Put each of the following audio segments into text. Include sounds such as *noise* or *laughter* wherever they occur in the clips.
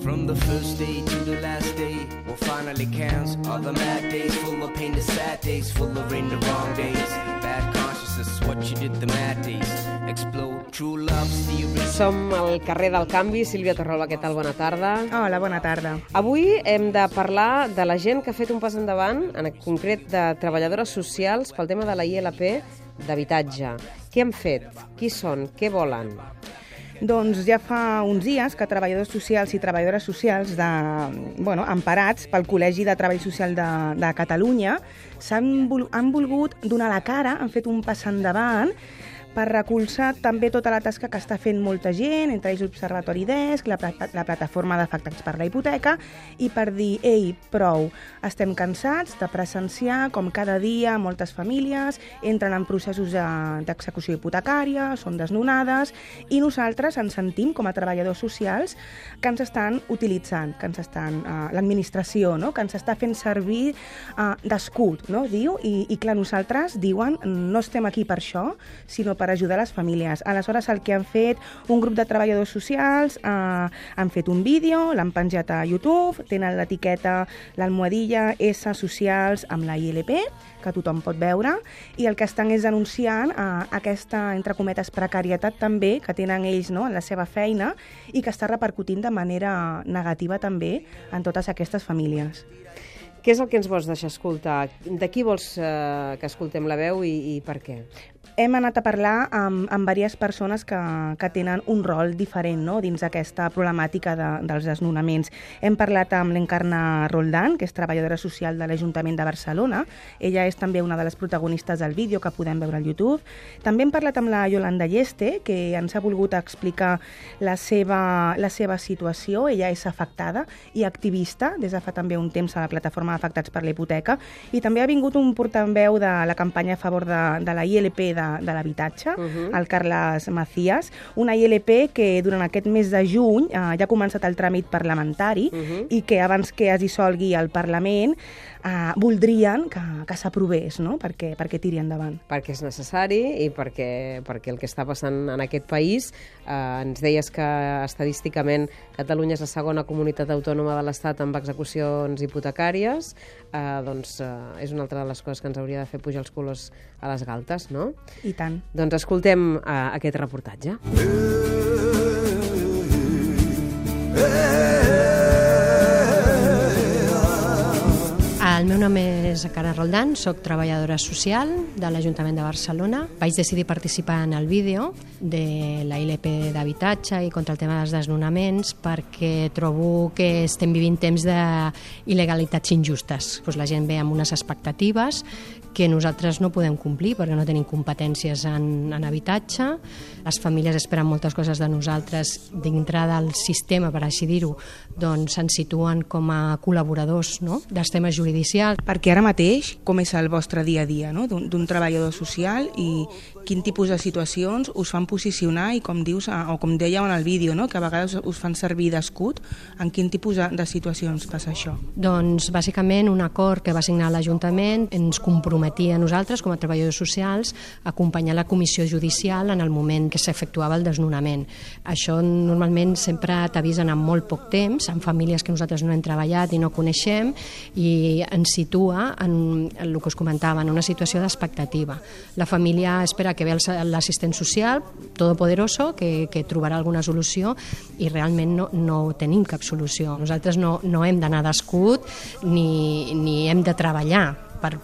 From the first day to the last day, what finally counts are the mad days, full of pain, the sad days, full of rain, the wrong days. Bad consciousness, what you did the mad days. Explode, true love's the original. Som al carrer del Canvi. Sílvia Torralba, què tal? Bona tarda. Hola, bona tarda. Avui hem de parlar de la gent que ha fet un pas endavant, en concret de treballadores socials pel tema de la ILP d'habitatge. Què han fet? Qui són? Què volen? Doncs ja fa uns dies que treballadors socials i treballadores socials de, bueno, emparats pel Col·legi de Treball Social de, de Catalunya han volgut donar la cara, han fet un pas endavant per recolzar també tota la tasca que està fent molta gent, entre ells l'Observatori DESC, la, la plataforma d'afectats per la hipoteca, i per dir, ei, prou, estem cansats de presenciar com cada dia moltes famílies entren en processos d'execució hipotecària, són desnonades, i nosaltres ens sentim com a treballadors socials que ens estan utilitzant, que ens estan, uh, l'administració, no? que ens està fent servir uh, d'escut, no? diu, i, i clar, nosaltres diuen, no estem aquí per això, sinó per ajudar les famílies. Aleshores, el que han fet un grup de treballadors socials, eh, han fet un vídeo, l'han penjat a YouTube, tenen l'etiqueta, l'almohadilla S Socials amb la ILP, que tothom pot veure, i el que estan és denunciant eh, aquesta, entre cometes, precarietat també que tenen ells no, en la seva feina i que està repercutint de manera negativa també en totes aquestes famílies. Què és el que ens vols deixar escoltar? De qui vols eh, que escoltem la veu i, i per què? Hem anat a parlar amb, amb diverses persones que, que tenen un rol diferent no? dins aquesta problemàtica de, dels desnonaments. Hem parlat amb l'Encarna Roldán, que és treballadora social de l'Ajuntament de Barcelona. Ella és també una de les protagonistes del vídeo que podem veure al YouTube. També hem parlat amb la Yolanda Lleste, que ens ha volgut explicar la seva, la seva situació. Ella és afectada i activista des de fa també un temps a la plataforma d'afectats per la hipoteca i també ha vingut un portaveu de la campanya a favor de, de la ILP de de, de l'habitatge, uh -huh. el Carles Macías, una ILP que durant aquest mes de juny eh, ja ha començat el tràmit parlamentari uh -huh. i que abans que es dissolgui el Parlament eh, voldrien que, que s'aprovés no? perquè, perquè tiri endavant. Perquè és necessari i perquè, perquè el que està passant en aquest país, eh, ens deies que estadísticament Catalunya és la segona comunitat autònoma de l'Estat amb execucions hipotecàries, eh, doncs eh, és una altra de les coses que ens hauria de fer pujar els colors a les galtes, no? I tant. Doncs escoltem uh, aquest reportatge. El nom és Cara Roldán, sóc treballadora social de l'Ajuntament de Barcelona. Vaig decidir participar en el vídeo de la ILP d'habitatge i contra el tema dels desnonaments perquè trobo que estem vivint temps d'il·legalitats injustes. Pues la gent ve amb unes expectatives que nosaltres no podem complir perquè no tenim competències en, en habitatge. Les famílies esperen moltes coses de nosaltres dintre del sistema, per així dir-ho, doncs se'n situen com a col·laboradors no? dels temes judicials. Perquè ara mateix, com és el vostre dia a dia no? d'un treballador social i quin tipus de situacions us fan posicionar i com dius, o com dèieu en el vídeo, no? que a vegades us fan servir d'escut, en quin tipus de, de situacions passa això? Doncs bàsicament un acord que va signar l'Ajuntament ens compromet comprometia a nosaltres, com a treballadors socials, a acompanyar la comissió judicial en el moment que s'efectuava el desnonament. Això normalment sempre t'avisen en molt poc temps, en famílies que nosaltres no hem treballat i no coneixem, i ens situa en, en el que us comentava, en una situació d'expectativa. La família espera que ve l'assistent social, todopoderoso, que, que trobarà alguna solució, i realment no, no tenim cap solució. Nosaltres no, no hem d'anar d'escut ni, ni hem de treballar per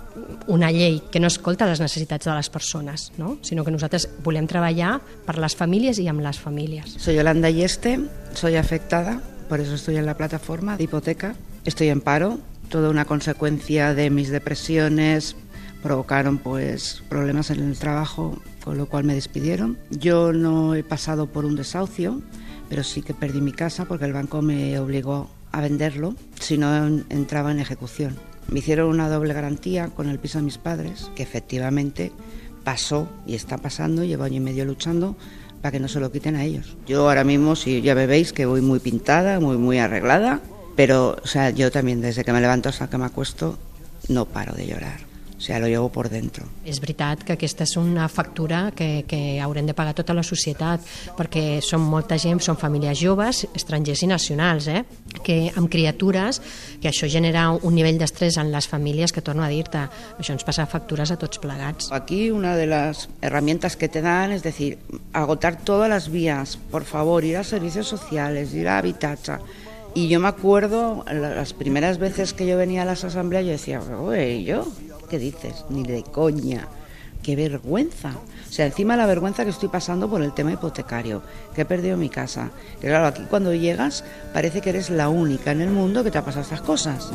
una llei que no escolta les necessitats de les persones, ¿no? sinó que nosaltres volem treballar per les famílies i amb les famílies. Soy Yolanda Yeste, soy afectada, por eso estoy en la plataforma de hipoteca. Estoy en paro, toda una consecuencia de mis depresiones provocaron pues problemas en el trabajo, con lo cual me despidieron. Yo no he pasado por un desahucio, pero sí que perdí mi casa porque el banco me obligó a venderlo si no entraba en ejecución. Me hicieron una doble garantía con el piso de mis padres, que efectivamente pasó y está pasando, llevo año y medio luchando para que no se lo quiten a ellos. Yo ahora mismo, si ya me veis, que voy muy pintada, muy, muy arreglada, pero o sea, yo también desde que me levanto hasta que me acuesto no paro de llorar. O sea, lo llevo por dentro. És veritat que aquesta és una factura que, que haurem de pagar tota la societat, perquè som molta gent, són famílies joves, estrangers i nacionals, eh? que amb criatures, que això genera un nivell d'estrès en les famílies que torno a dir-te, això ens passa factures a tots plegats. Aquí una de las herramientas que te dan es decir, agotar todas las vías, por favor, ir a servicios sociales, ir a Habitacha. Y yo me acuerdo, las primeras veces que yo venía a las asambleas, yo decía, oye, ¿yo? ¿Qué dices? Ni de coña. Qué vergüenza. O sea, encima la vergüenza que estoy pasando por el tema hipotecario, que he perdido mi casa. Que claro, aquí cuando llegas parece que eres la única en el mundo que te ha pasado estas cosas.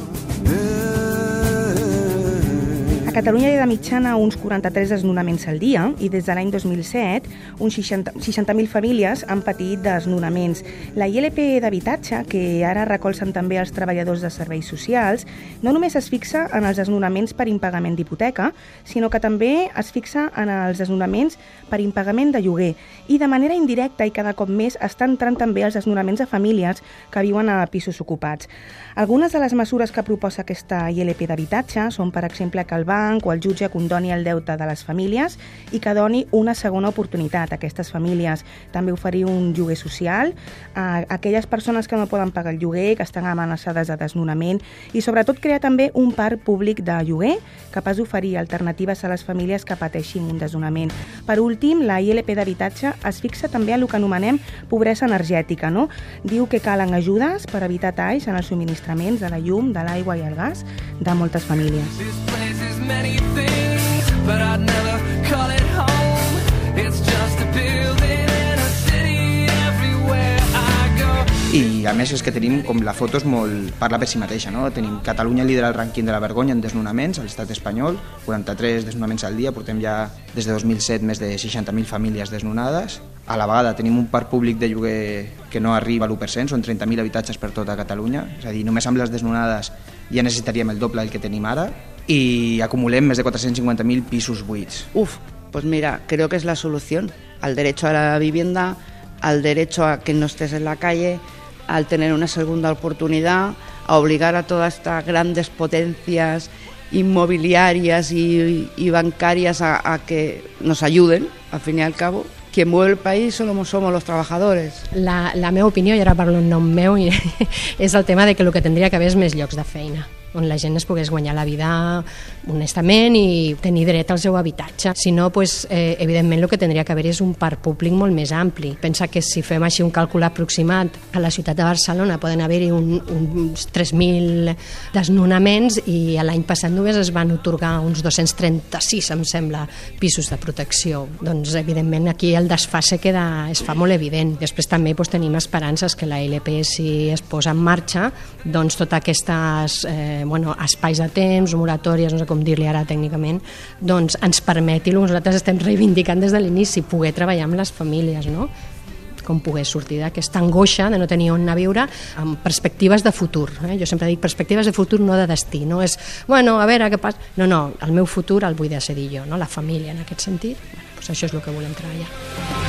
Catalunya hi ha de mitjana uns 43 desnonaments al dia i des de l'any 2007 uns 60 60.000 famílies han patit desnonaments. La ILP d'habitatge, que ara recolzen també els treballadors de serveis socials, no només es fixa en els desnonaments per impagament d'hipoteca, sinó que també es fixa en els desnonaments per impagament de lloguer i de manera indirecta i cada cop més estan entrant també els desnonaments a famílies que viuen a pisos ocupats. Algunes de les mesures que proposa aquesta ILP d'habitatge són, per exemple, que el banc o el jutge condoni el deute de les famílies i que doni una segona oportunitat a aquestes famílies. També oferir un lloguer social a aquelles persones que no poden pagar el lloguer, que estan amenaçades de desnonament i sobretot crear també un parc públic de lloguer capaç d'oferir alternatives a les famílies que pateixin un desnonament. Per últim, la ILP d'habitatge es fixa també en el que anomenem pobresa energètica. No? Diu que calen ajudes per evitar talls en els subministraments de la llum, de l'aigua i el gas de moltes famílies. This place is but I'd never call it home. It's just a building in a city everywhere I go. I a més és que tenim com la foto és molt... parla per si mateixa, no? Tenim Catalunya lidera el rànquing de la vergonya en desnonaments a l'estat espanyol, 43 desnonaments al dia, portem ja des de 2007 més de 60.000 famílies desnonades. A la vegada tenim un parc públic de lloguer que no arriba a l'1%, són 30.000 habitatges per tota Catalunya, és a dir, només amb les desnonades ja necessitaríem el doble del que tenim ara i acumulem més de 450.000 pisos buits. Uf, pues mira, creo que es la solución. Al derecho a la vivienda, al derecho a que no estés en la calle, al tener una segunda oportunidad, a obligar a todas estas grandes potencias inmobiliarias y, y bancarias a, a que nos ayuden, al fin y al cabo. Quien mueve el país somos, somos los trabajadores. La, la meva opinió, i ara parlo en nom meu, *laughs* és el tema de que el que tindria que haver és més llocs de feina on la gent es pogués guanyar la vida honestament i tenir dret al seu habitatge. Si no, pues, eh, evidentment el que tindria que haver és un parc públic molt més ampli. Pensa que si fem així un càlcul aproximat, a la ciutat de Barcelona poden haver-hi un, uns 3.000 desnonaments i l'any passat només es van otorgar uns 236, em sembla, pisos de protecció. Doncs, evidentment, aquí el desfase queda, es fa molt evident. Després també doncs, tenim esperances que la LP, si es posa en marxa, doncs totes aquestes eh, bueno, espais de temps, moratòries, no sé com dir-li ara tècnicament, doncs ens permeti el que nosaltres estem reivindicant des de l'inici, poder treballar amb les famílies, no? com poder sortir d'aquesta angoixa de no tenir on anar a viure amb perspectives de futur. Eh? Jo sempre dic perspectives de futur, no de destí. No és, bueno, a veure què passa... No, no, el meu futur el vull decidir jo, no? la família en aquest sentit. Bueno, doncs això és el que volem treballar.